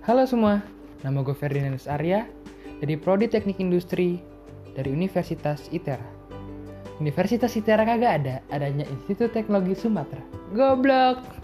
Halo semua, nama gue Ferdinandus Arya dari Prodi Teknik Industri dari Universitas ITERA. Universitas ITERA kagak ada, adanya Institut Teknologi Sumatera. Goblok!